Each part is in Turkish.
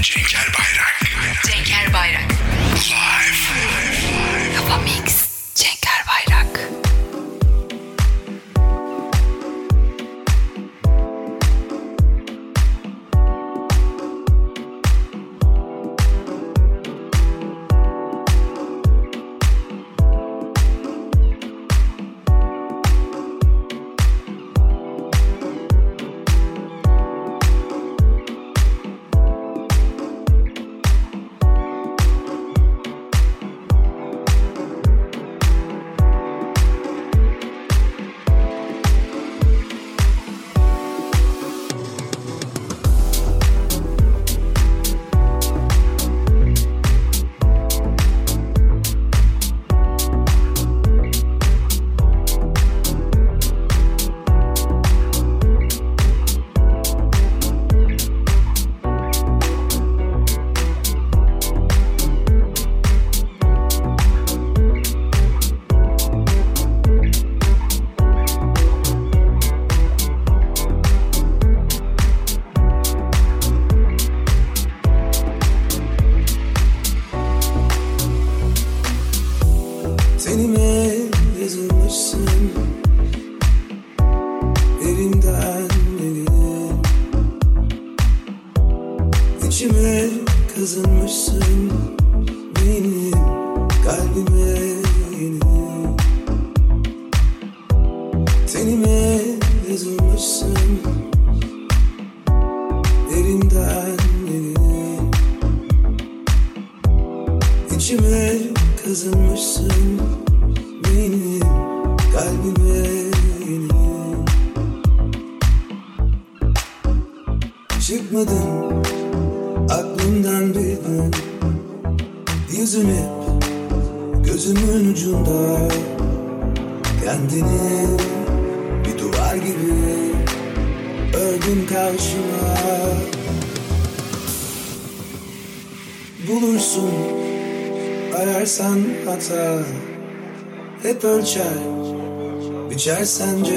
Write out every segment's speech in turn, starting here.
Cenker Bayrak. Cenker Bayrak. Live. Live. Kafa Mix. Which we just send you.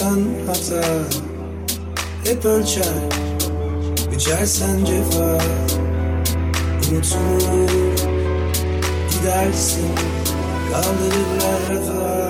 Yapsan hata Hep ölçer Biçersen cefa. Unutulur Gidersin Kaldırırlar rafa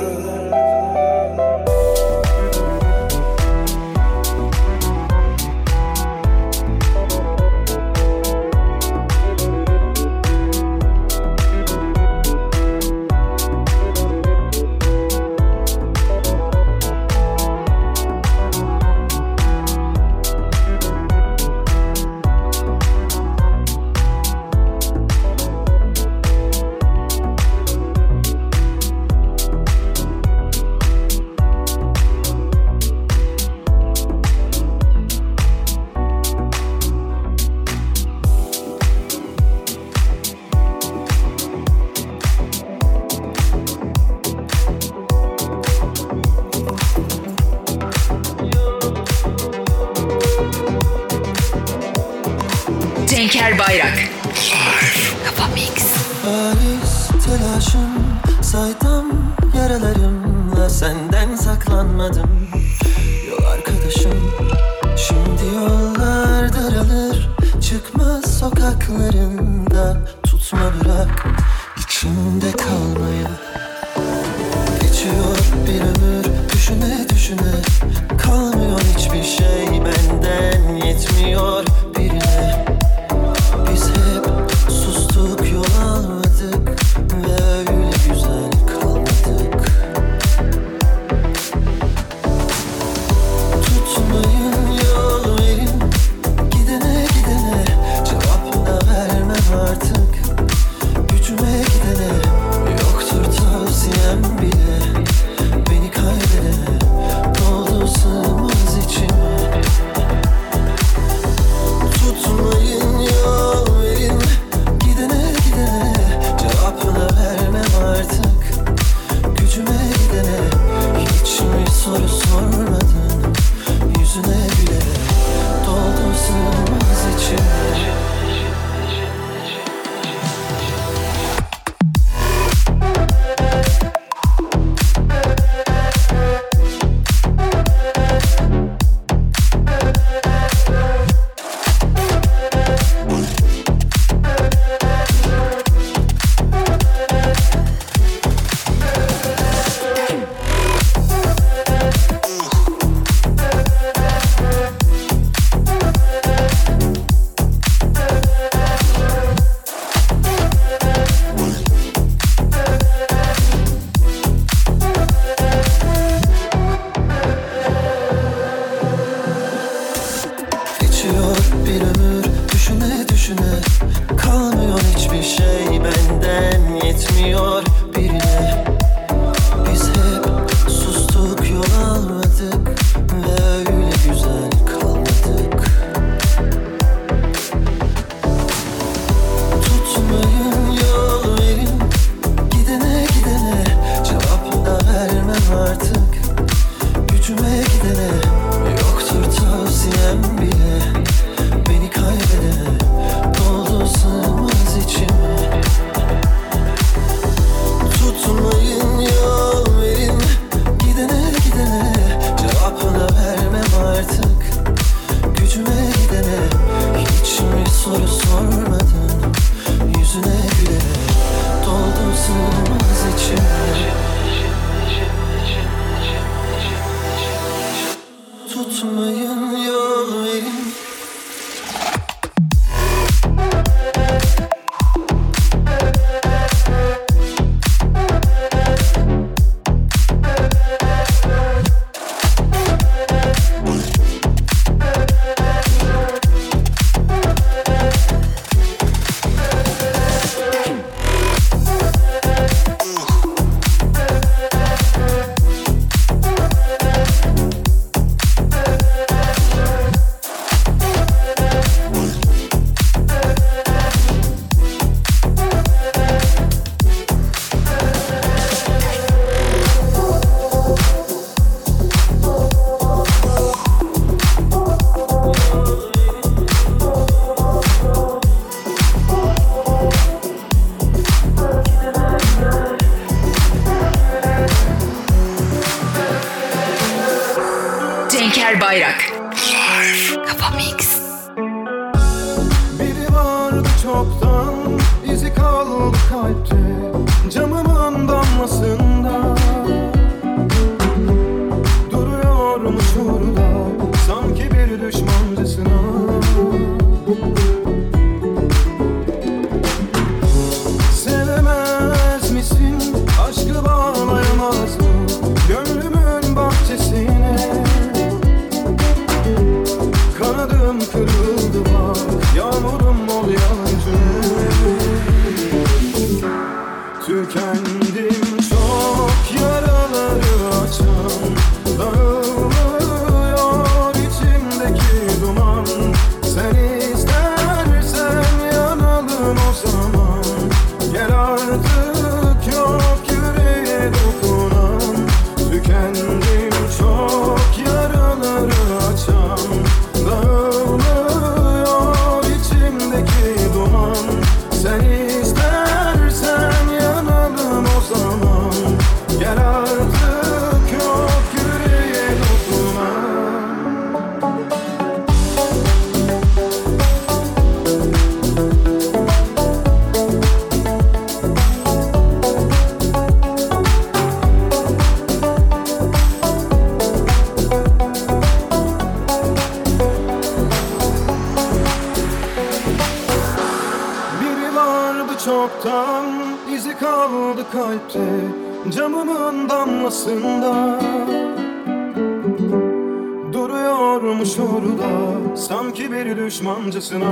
düşmancasına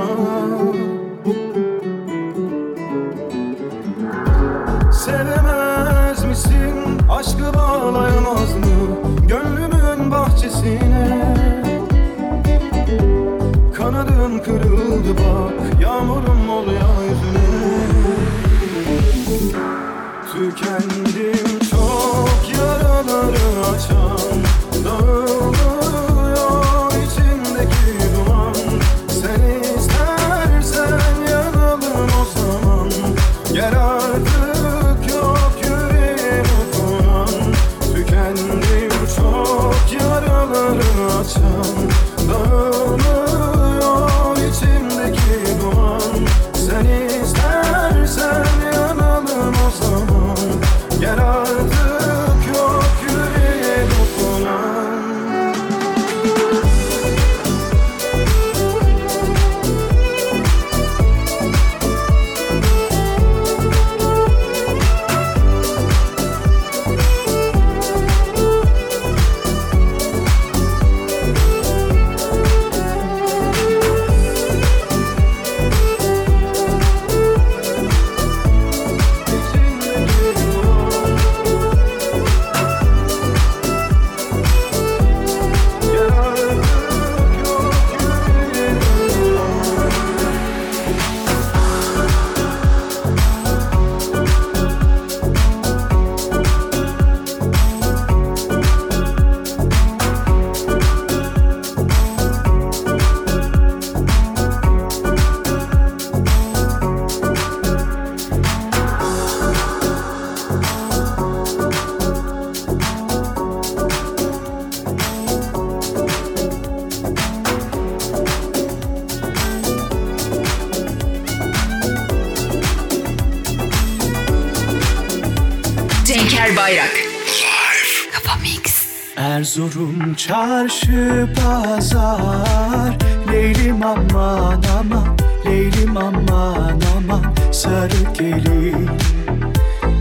Erzurum çarşı pazar. Leylim aman aman Leylim aman aman. Sarı gelin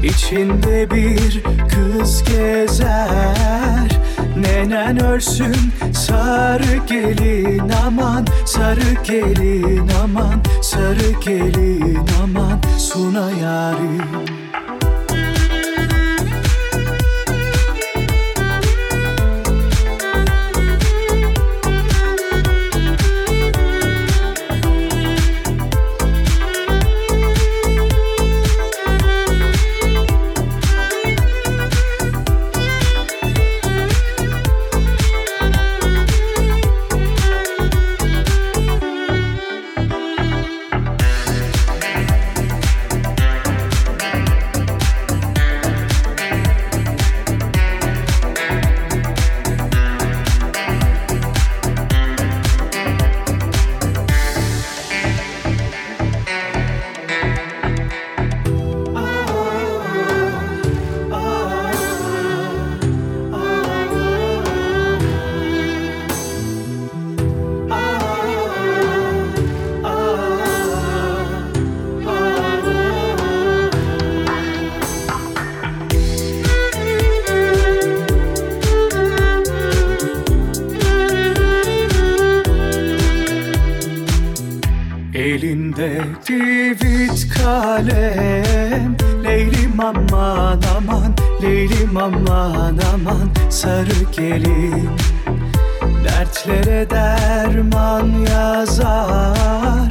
İçinde bir kız gezer. Nenen ölsün sarı gelin aman. Sarı gelin aman Sarı gelin aman. Suna yarim Sarı gelin Dertlere derman yazar.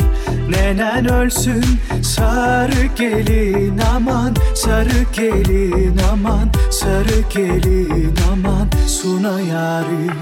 Nenen ölsün sarı gelin aman Sarı gelin aman Sarı gelin aman Suna yarim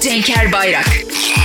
Cenker Bayrak.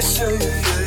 special.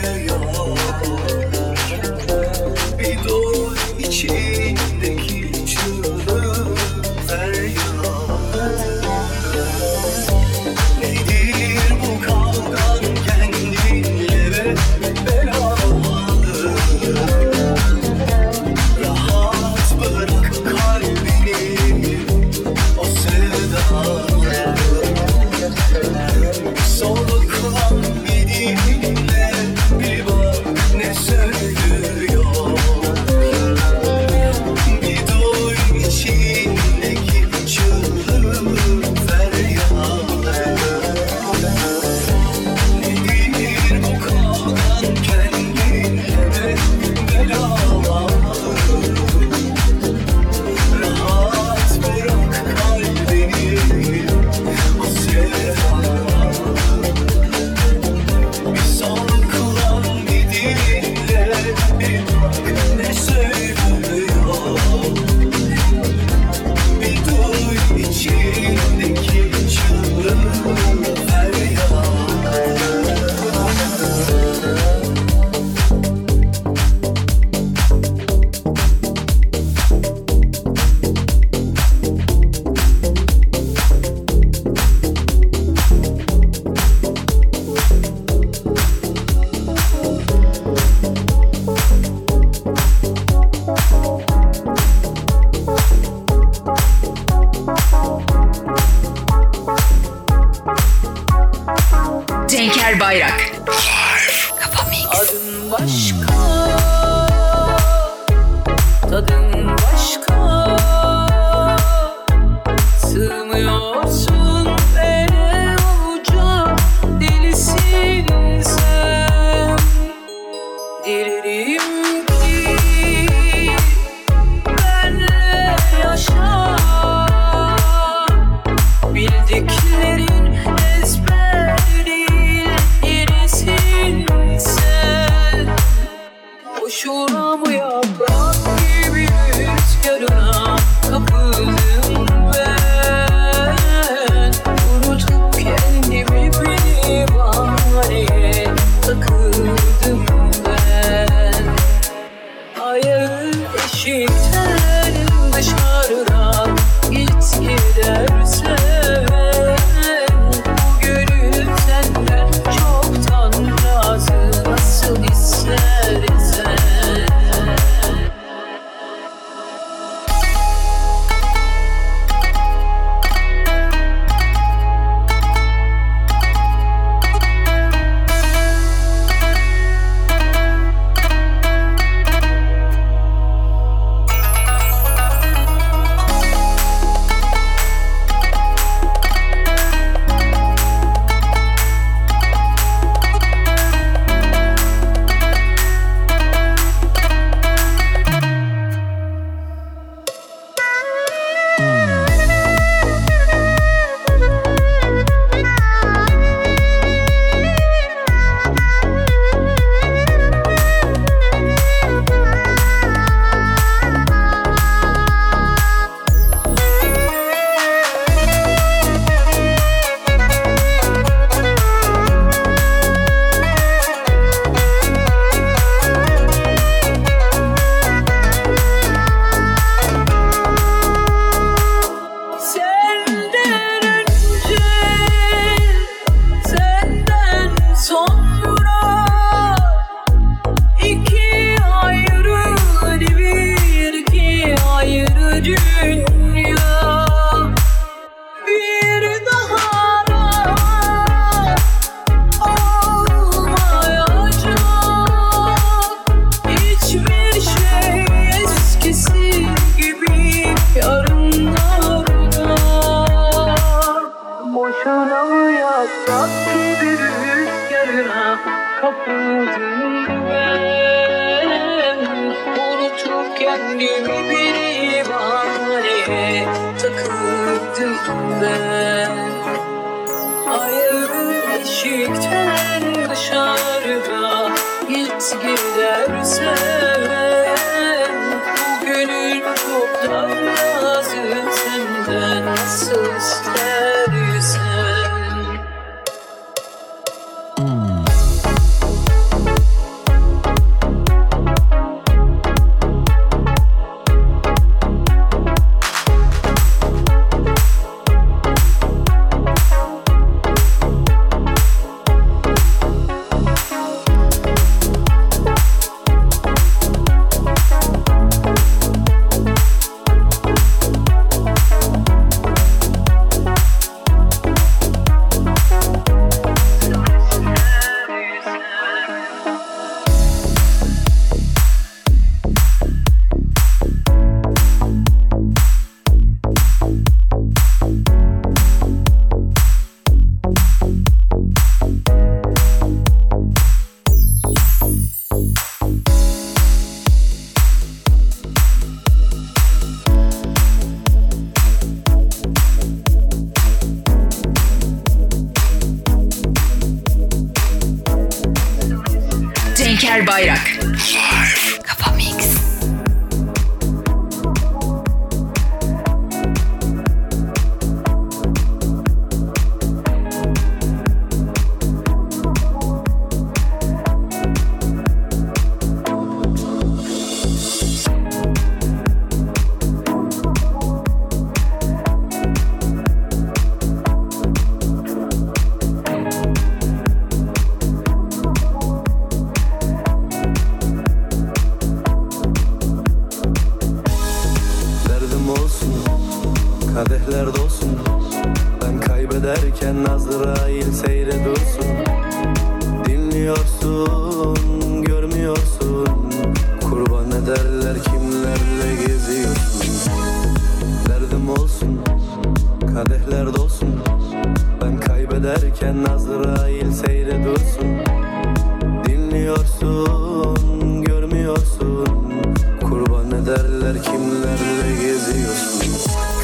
Kimlerle geziyorsun.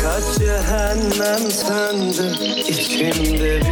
Kaç cehennem söndü içimde bilmiyorum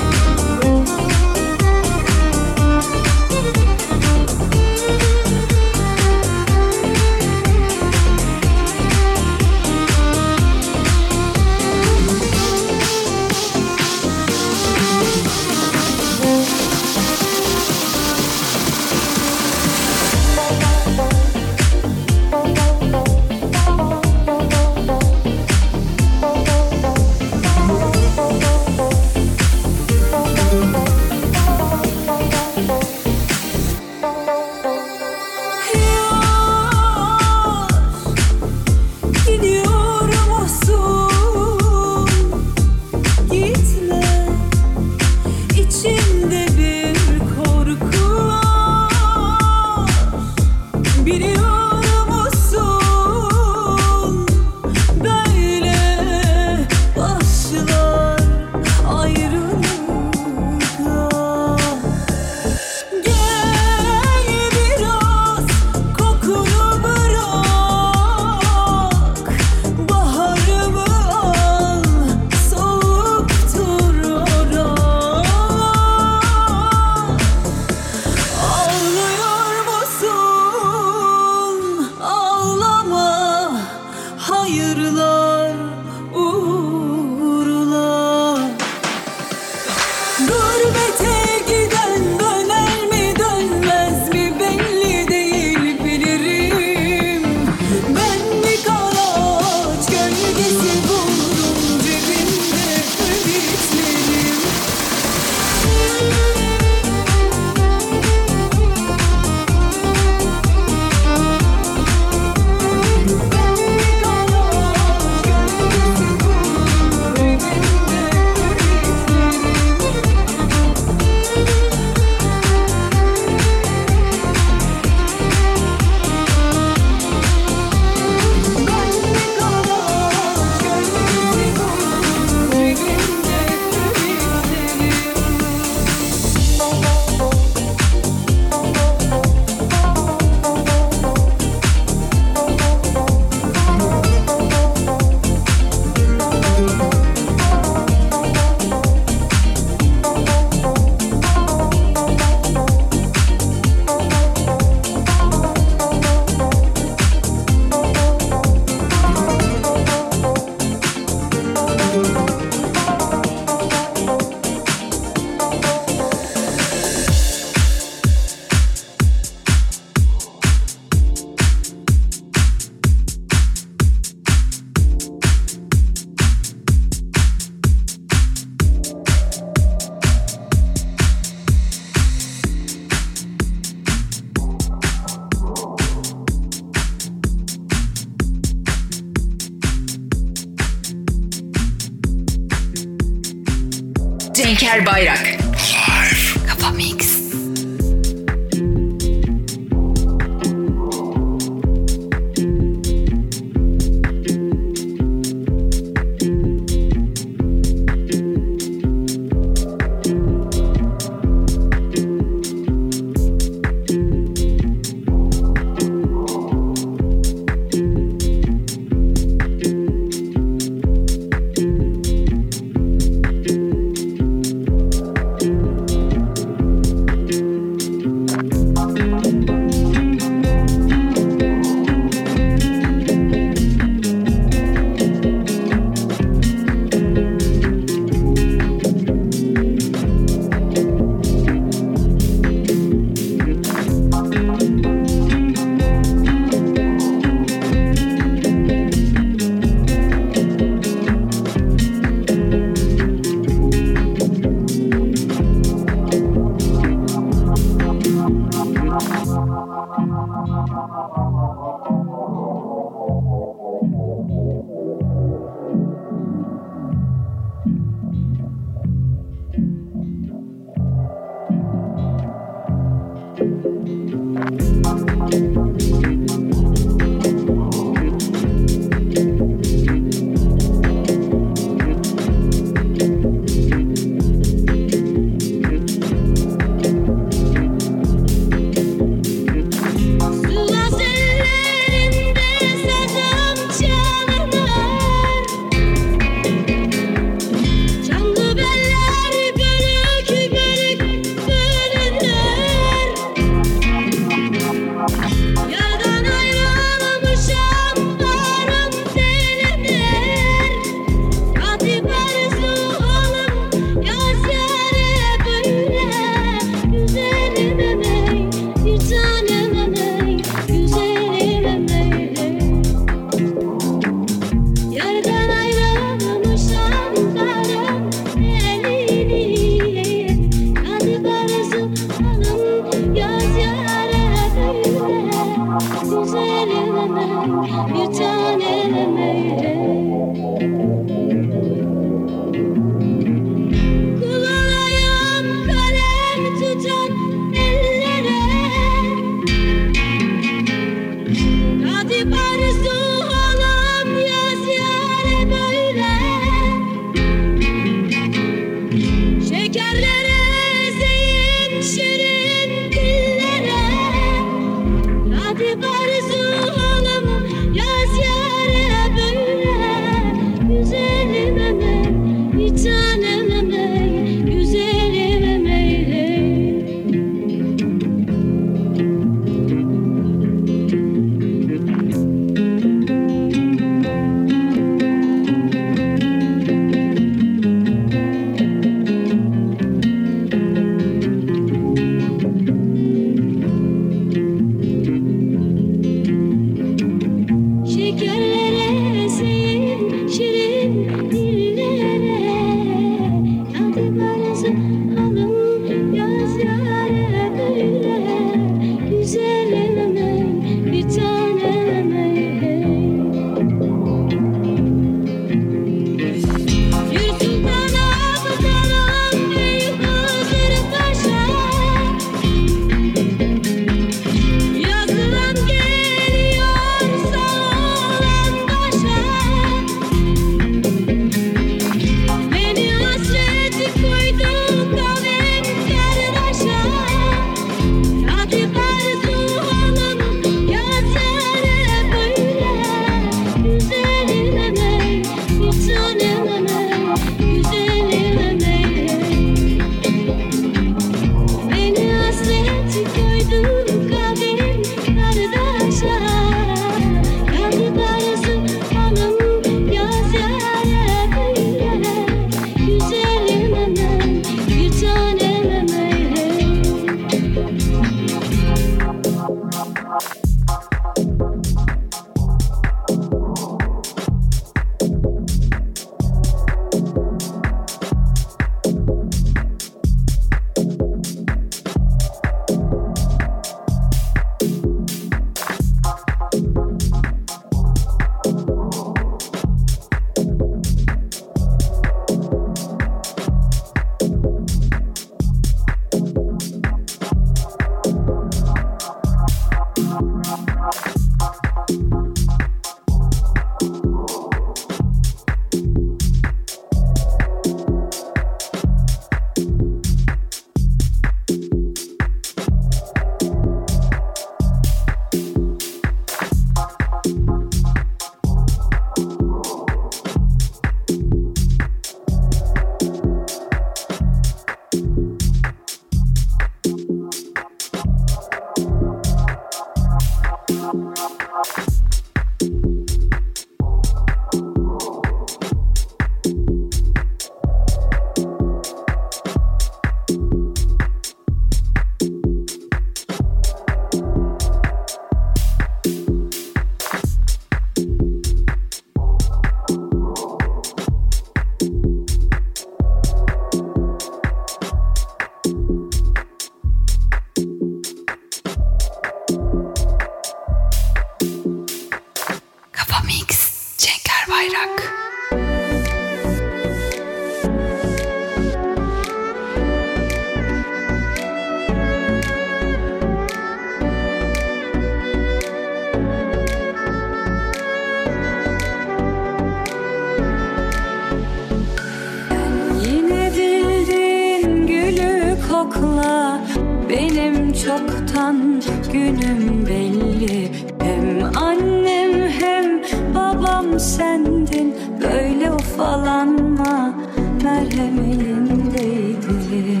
çoktan günüm belli. Hem annem hem babam sendin. Böyle ufalanma merhem elindeydi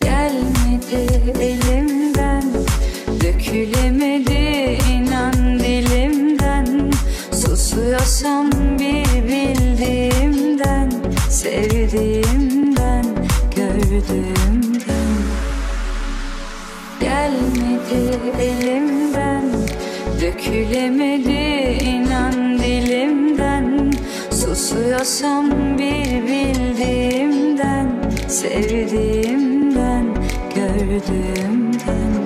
Gelmedi elimden Dökülemedi inan dilimden. Susuyorsam bir bildiğimden Sevdiğimden, gördüğümden Gelmedi elimden. Dökülemedi inan dilimden. Susuyorsam bir bildiğimden Sevdiğimden, gördüğümden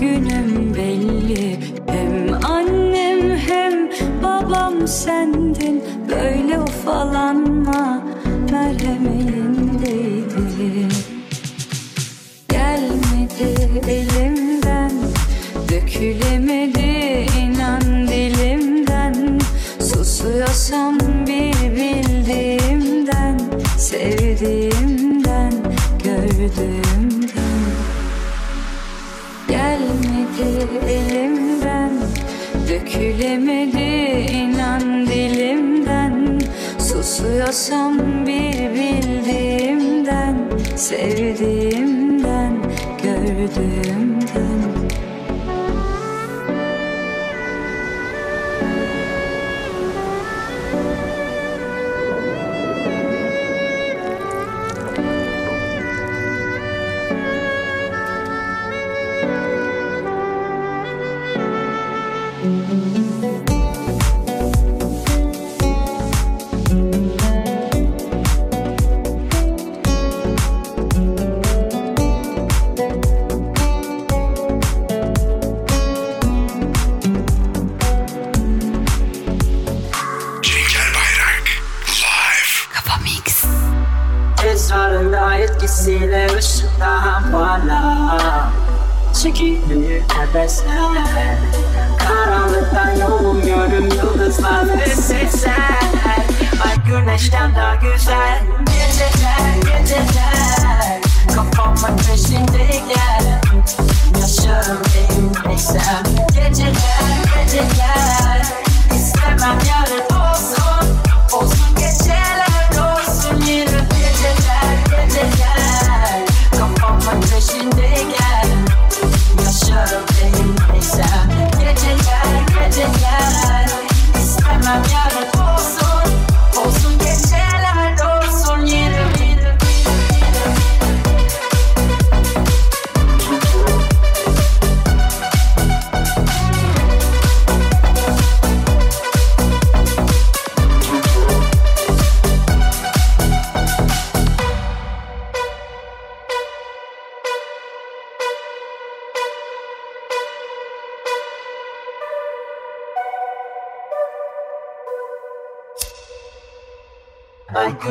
çoktan Dökülemedi inan dilimden. Susuyorsam bir bildiğimden Sevdiğimden,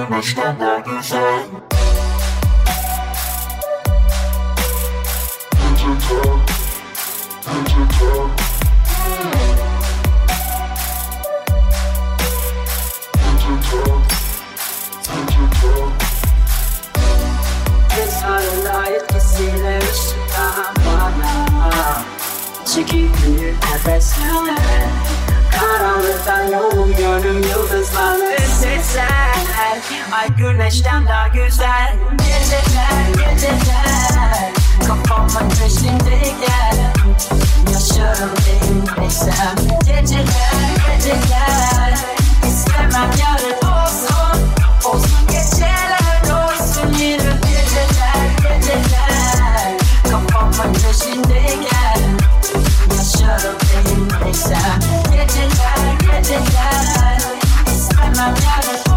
güneşten daha güzel. Esrarında etkisiyle ışıktan bana Çekiliyor nefesler Karanlıktan yolum yönüm yıldızlar. Ve sesler. Ay güneşten daha güzel. Geceler geceler. Kafamın peşindeyken Yaşarım elimdeysem Geceler geceler. İstemem yarın olsun. Olsun geceler olsun. Yine geceler geceler. Kafamın peşindeyken yoksa Yetenler, yetenler, my yarın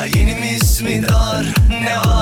yoksa yenimiz mi dar. Ne var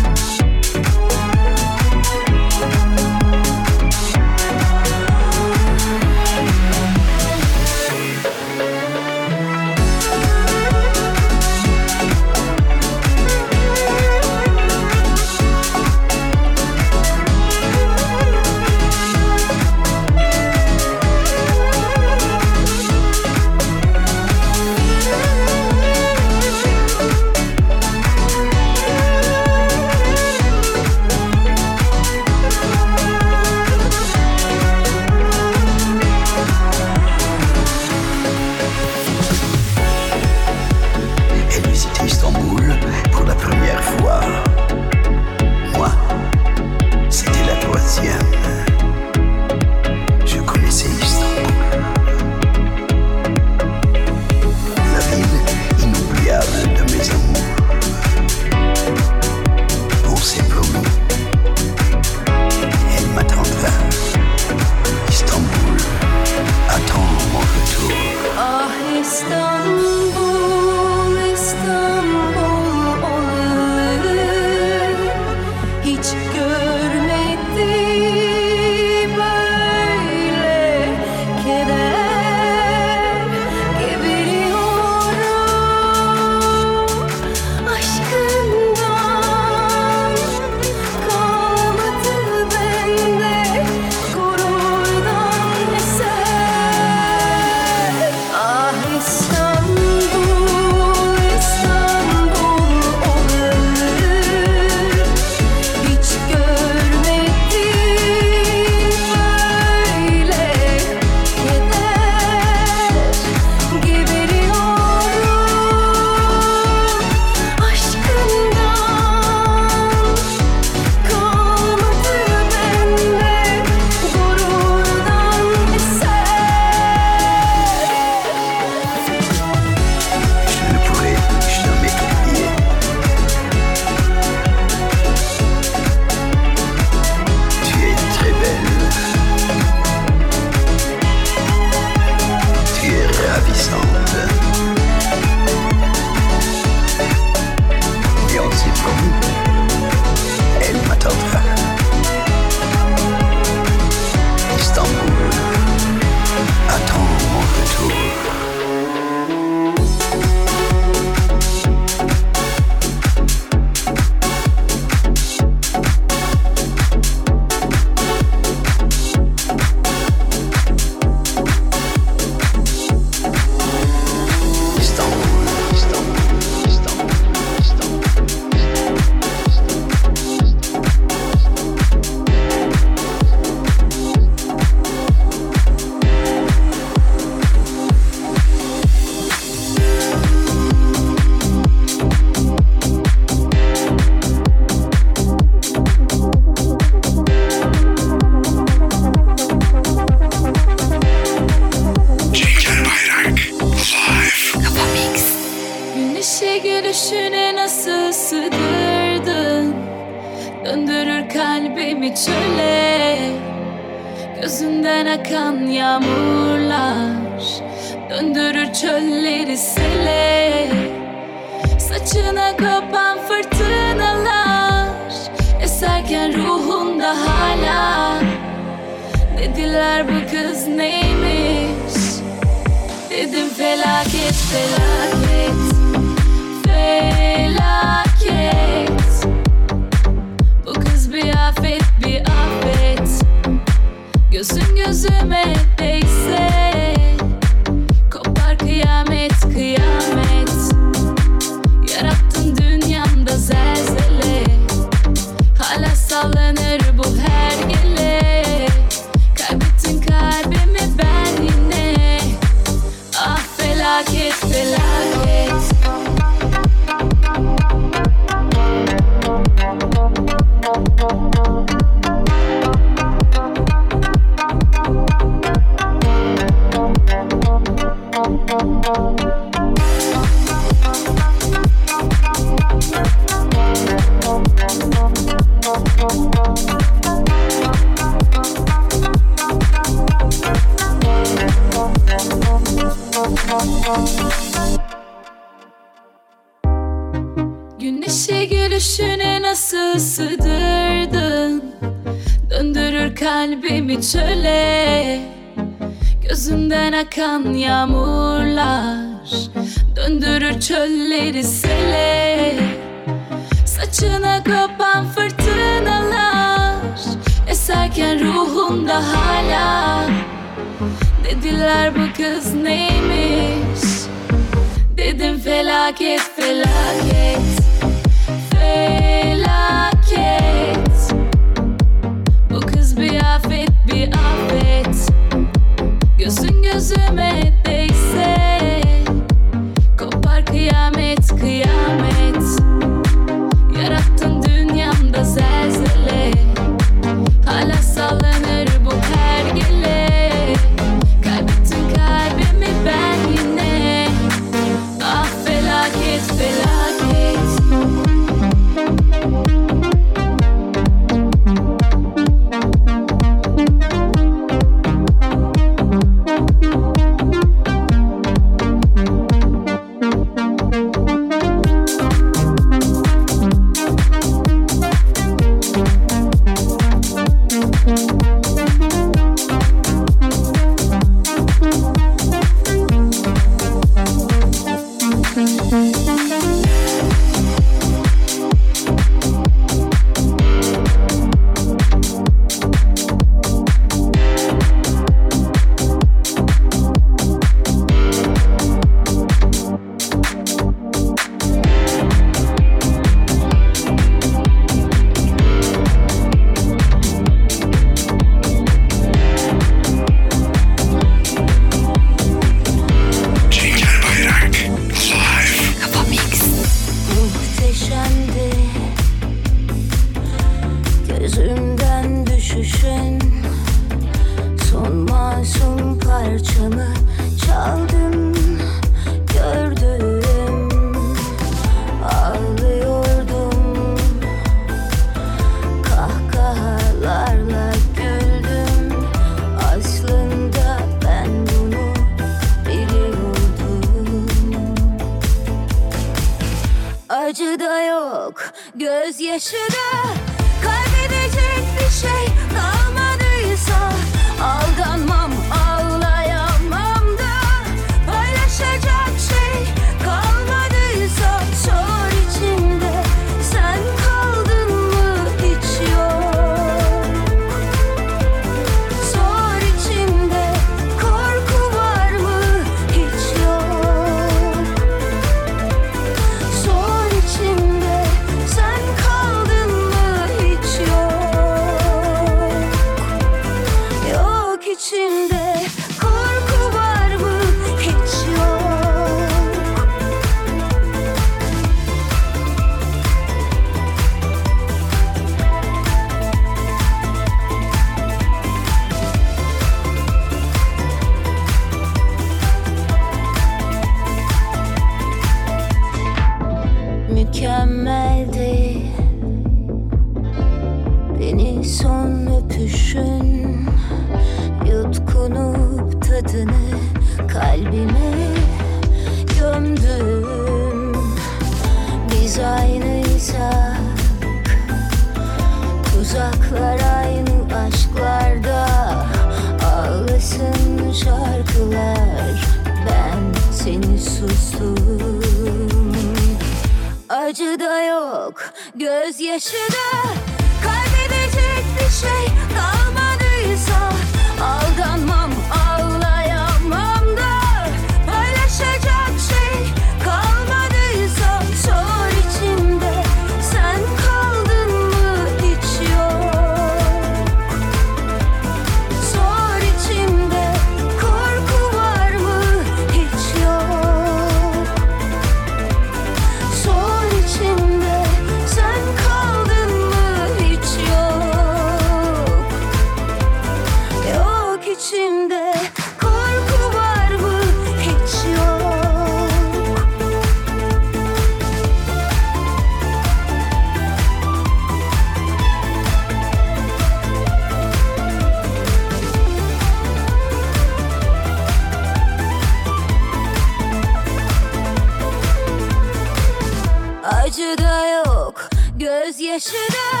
Acı da yok, gözyaşı da.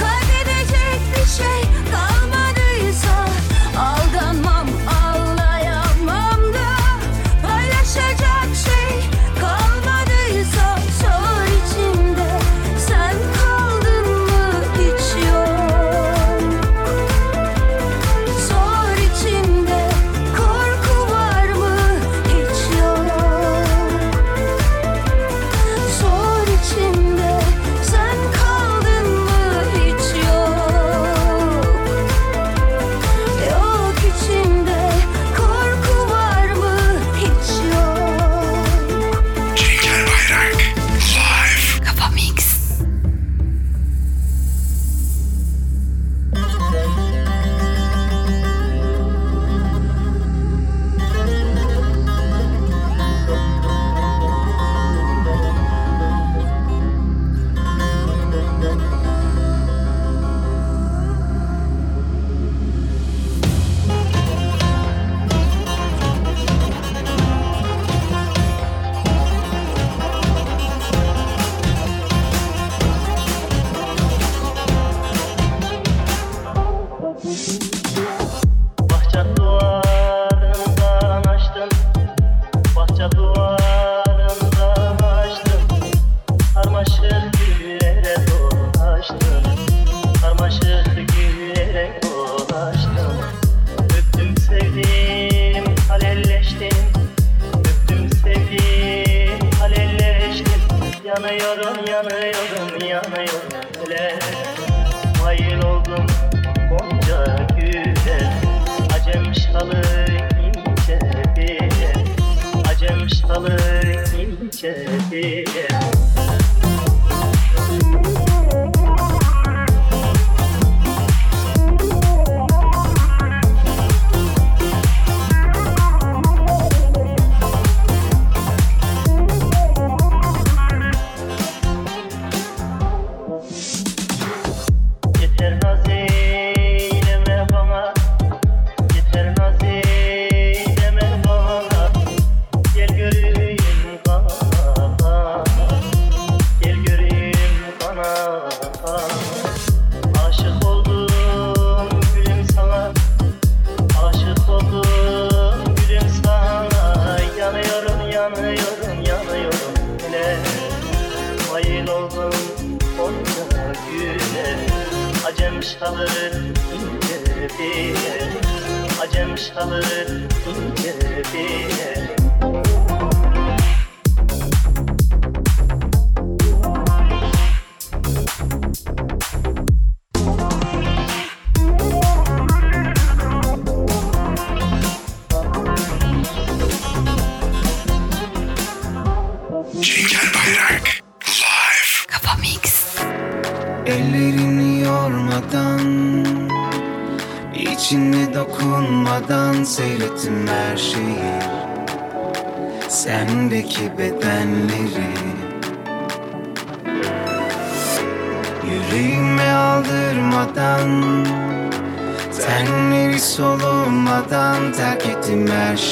Kaybedecek bir şey kalmadıysa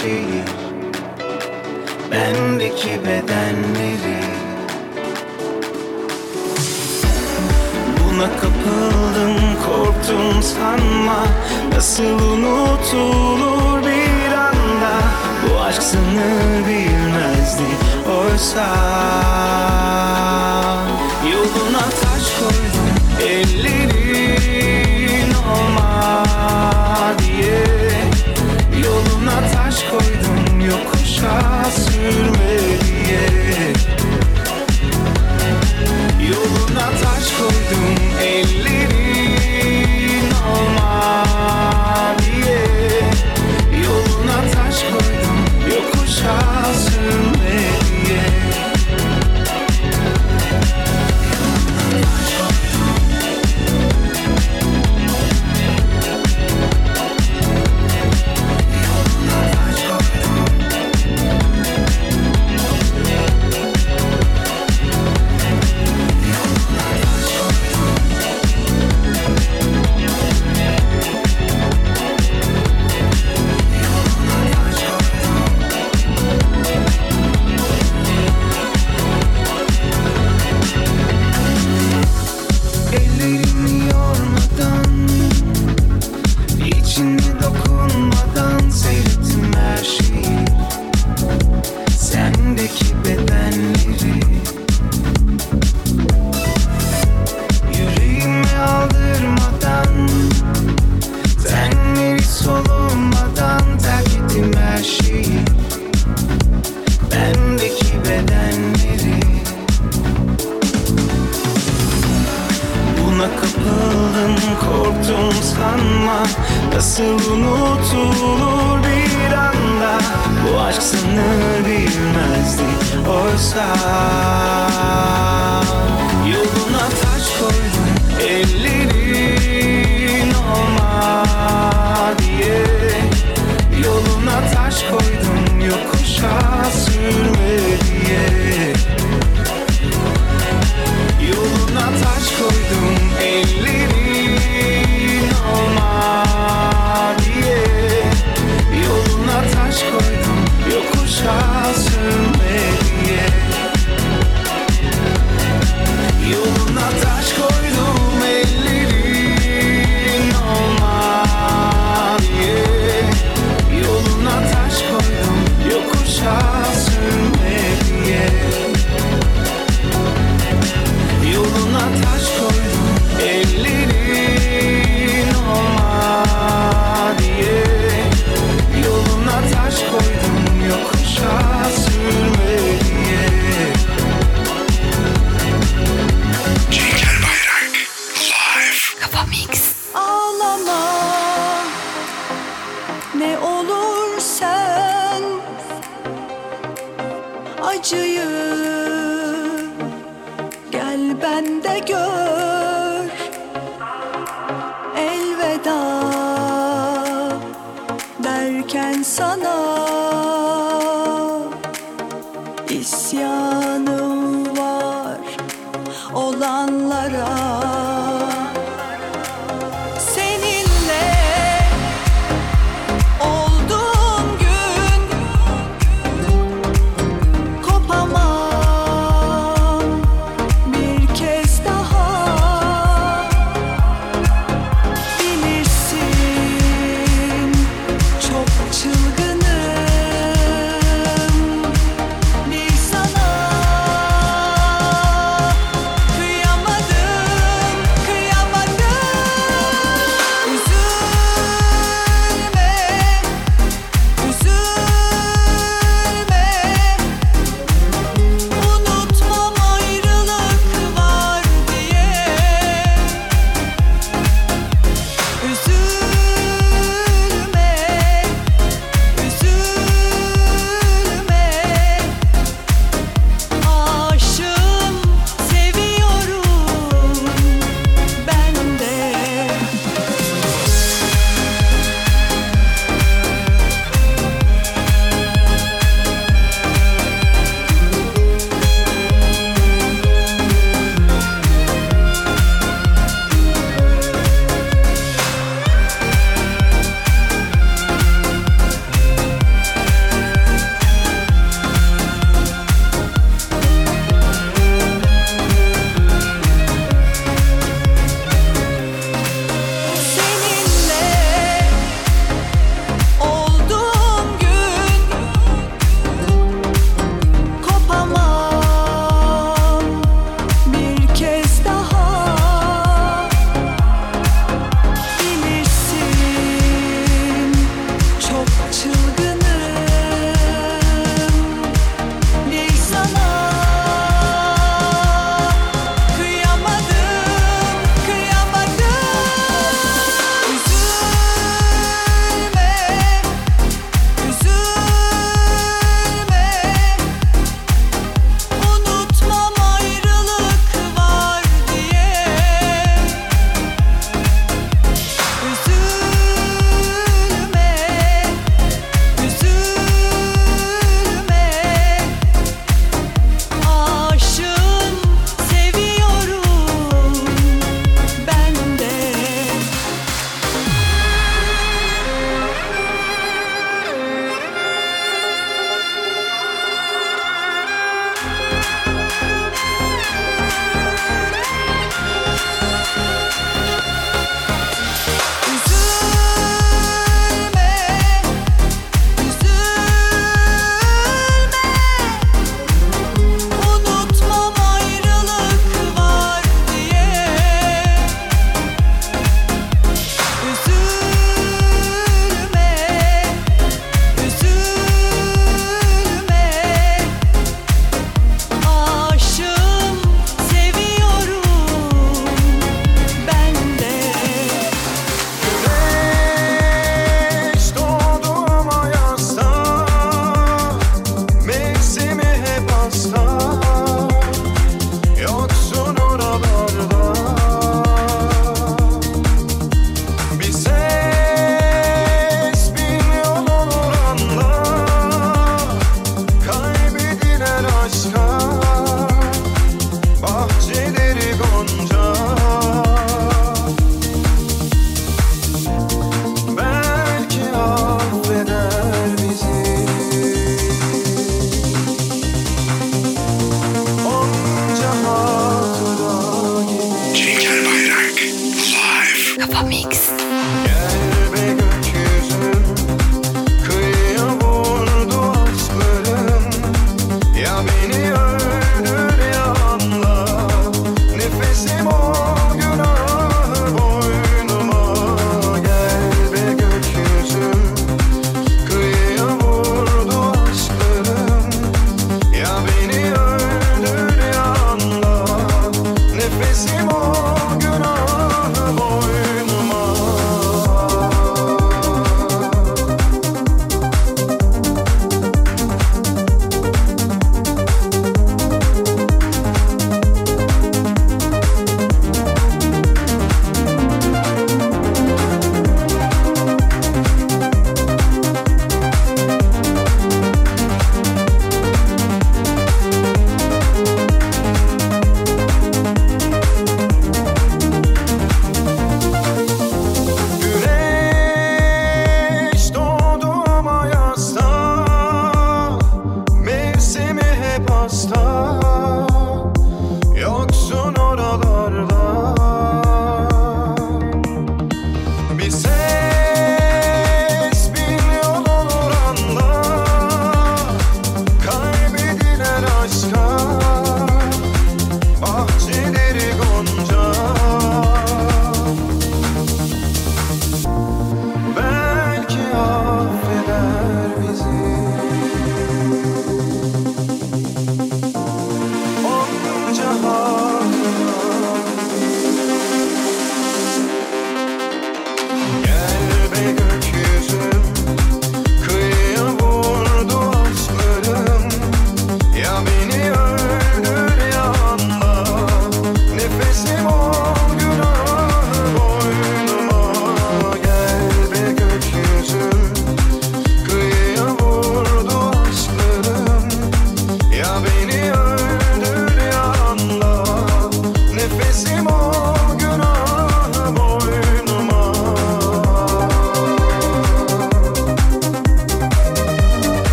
şeyi. Bendeki bedenleri. Buna kapıldım korktum sanma. Nasıl unutulur bir anda? Bu aşk sınır bilmezdi oysa. Yoluna try to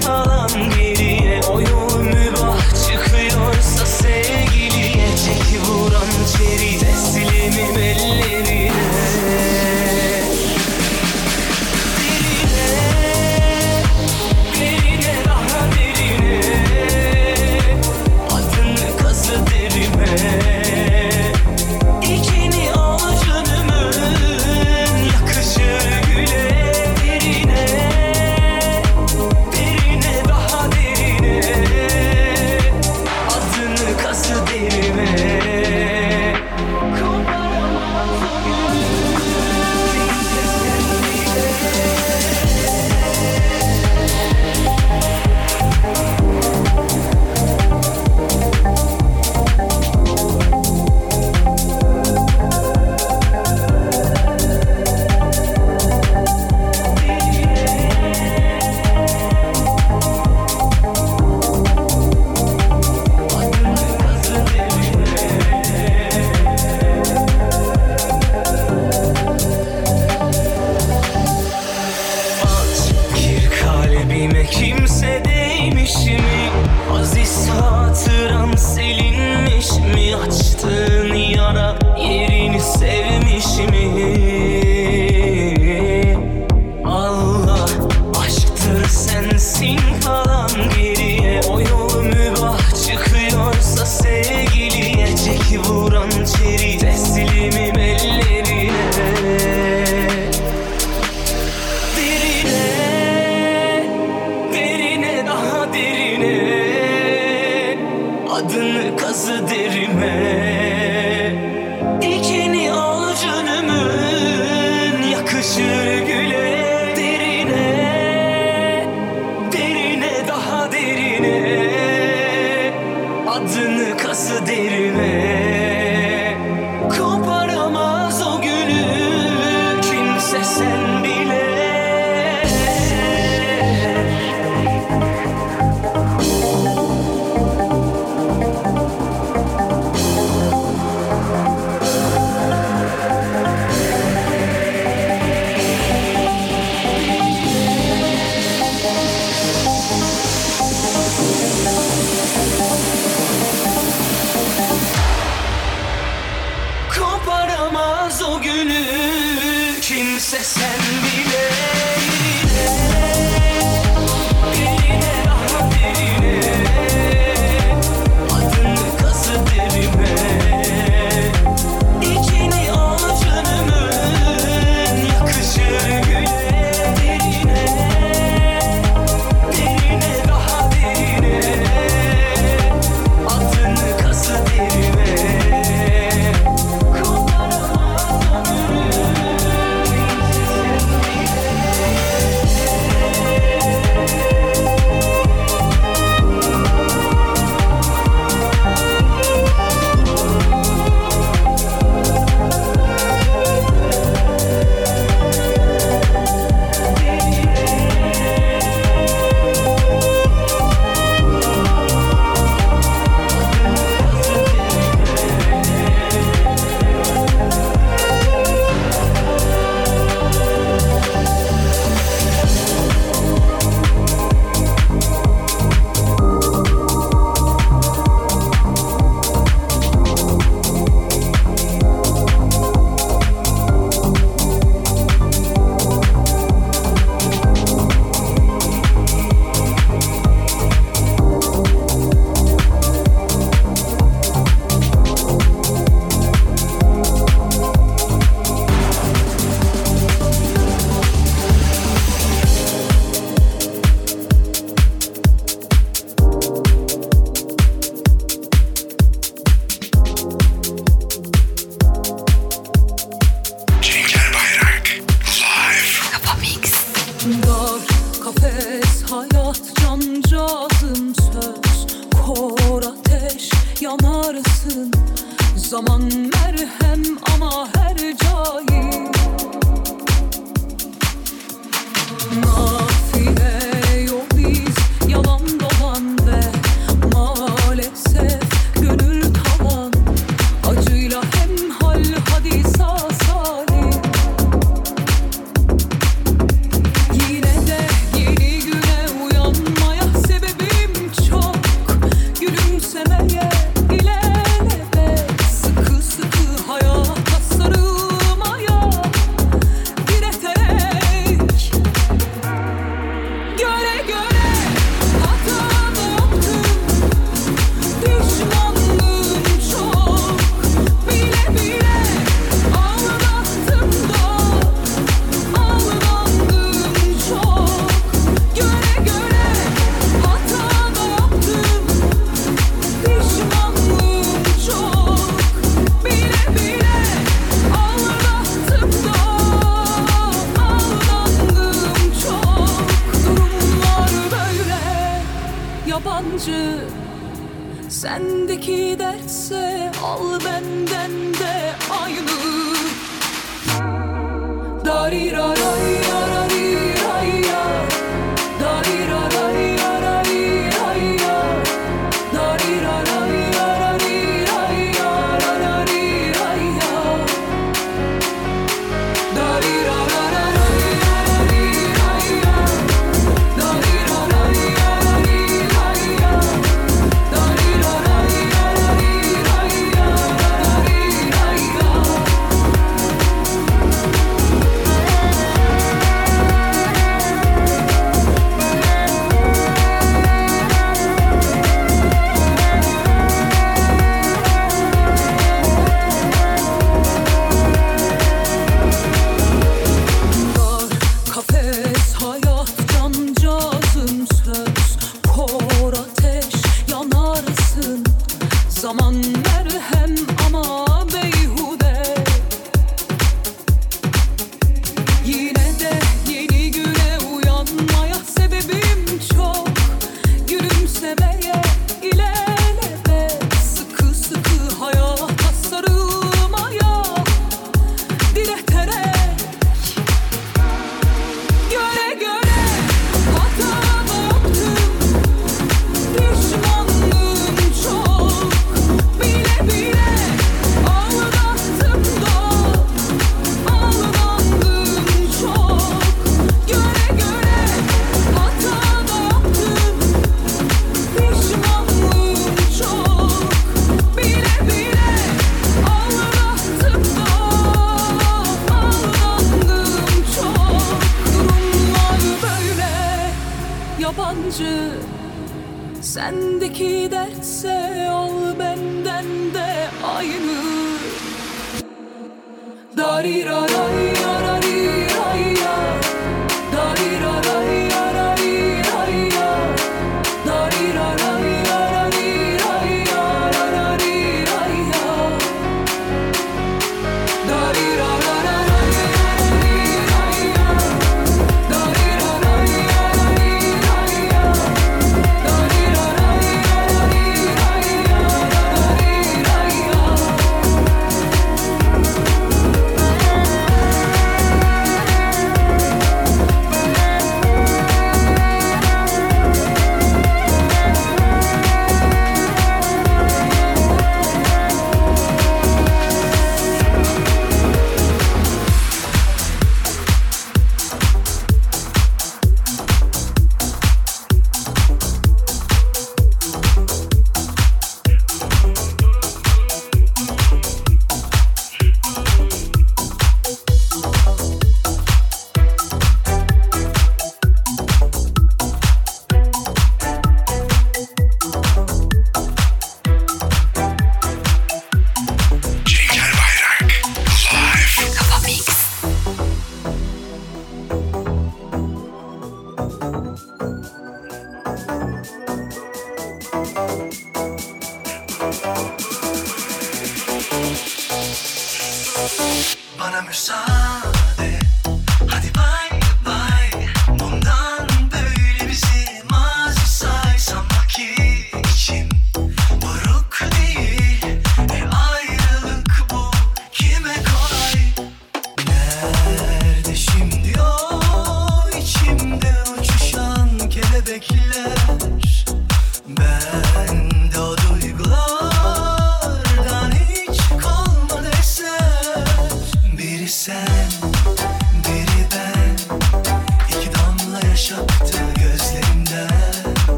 column here.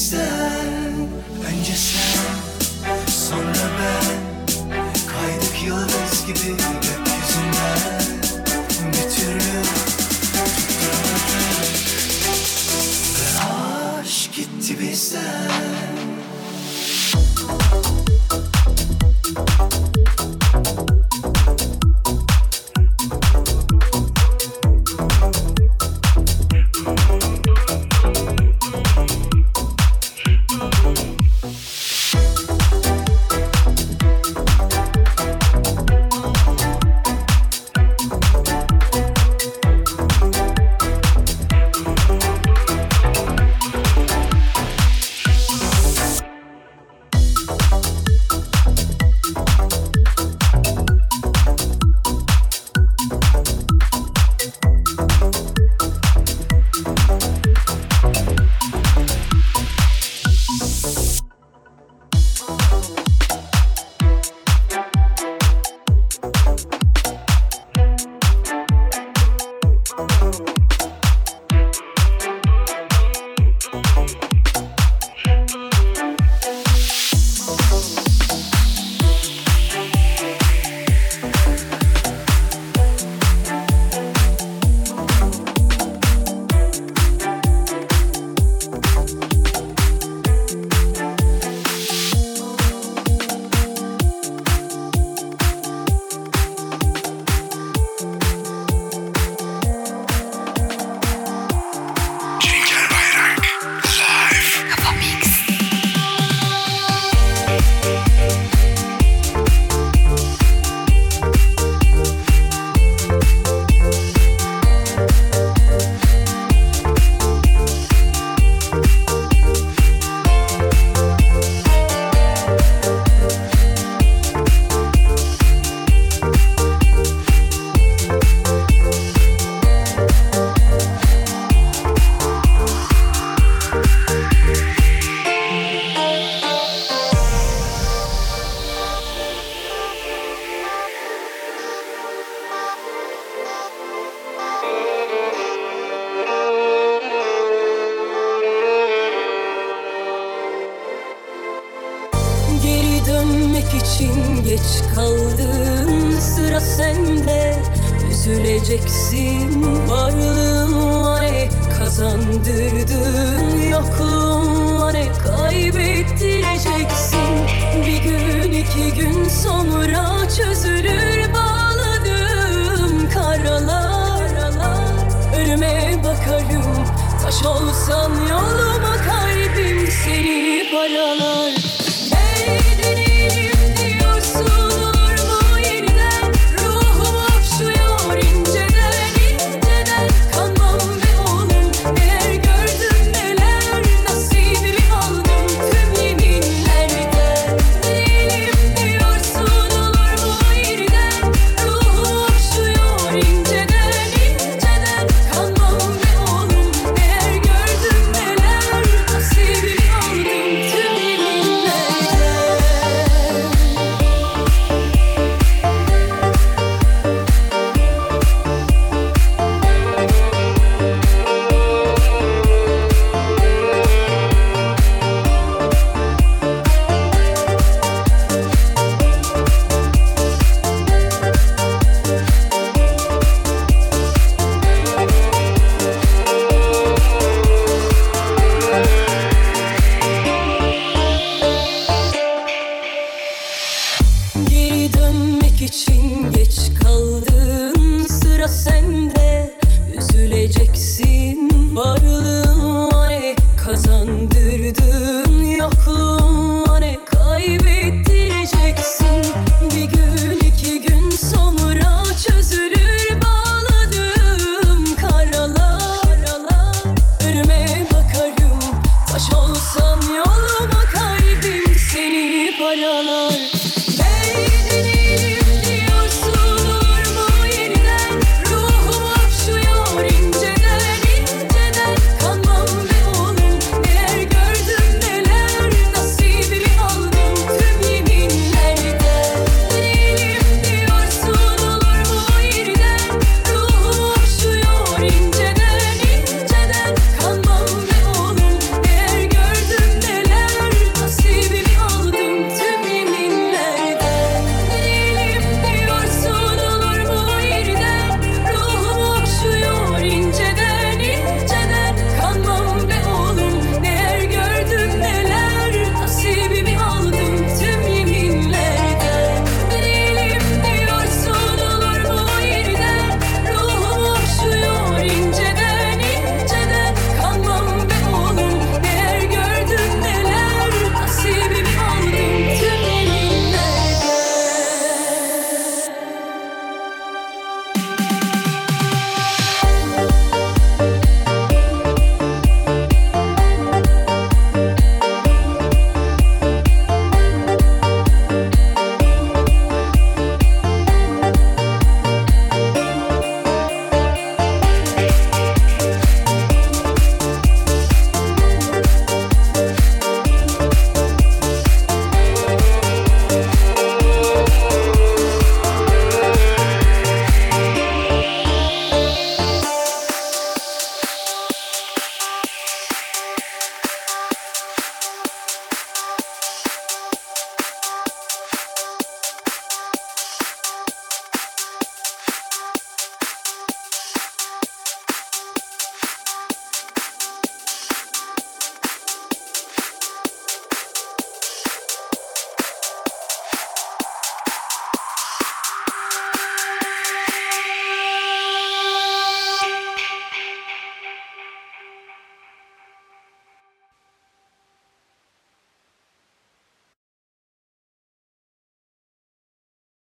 said.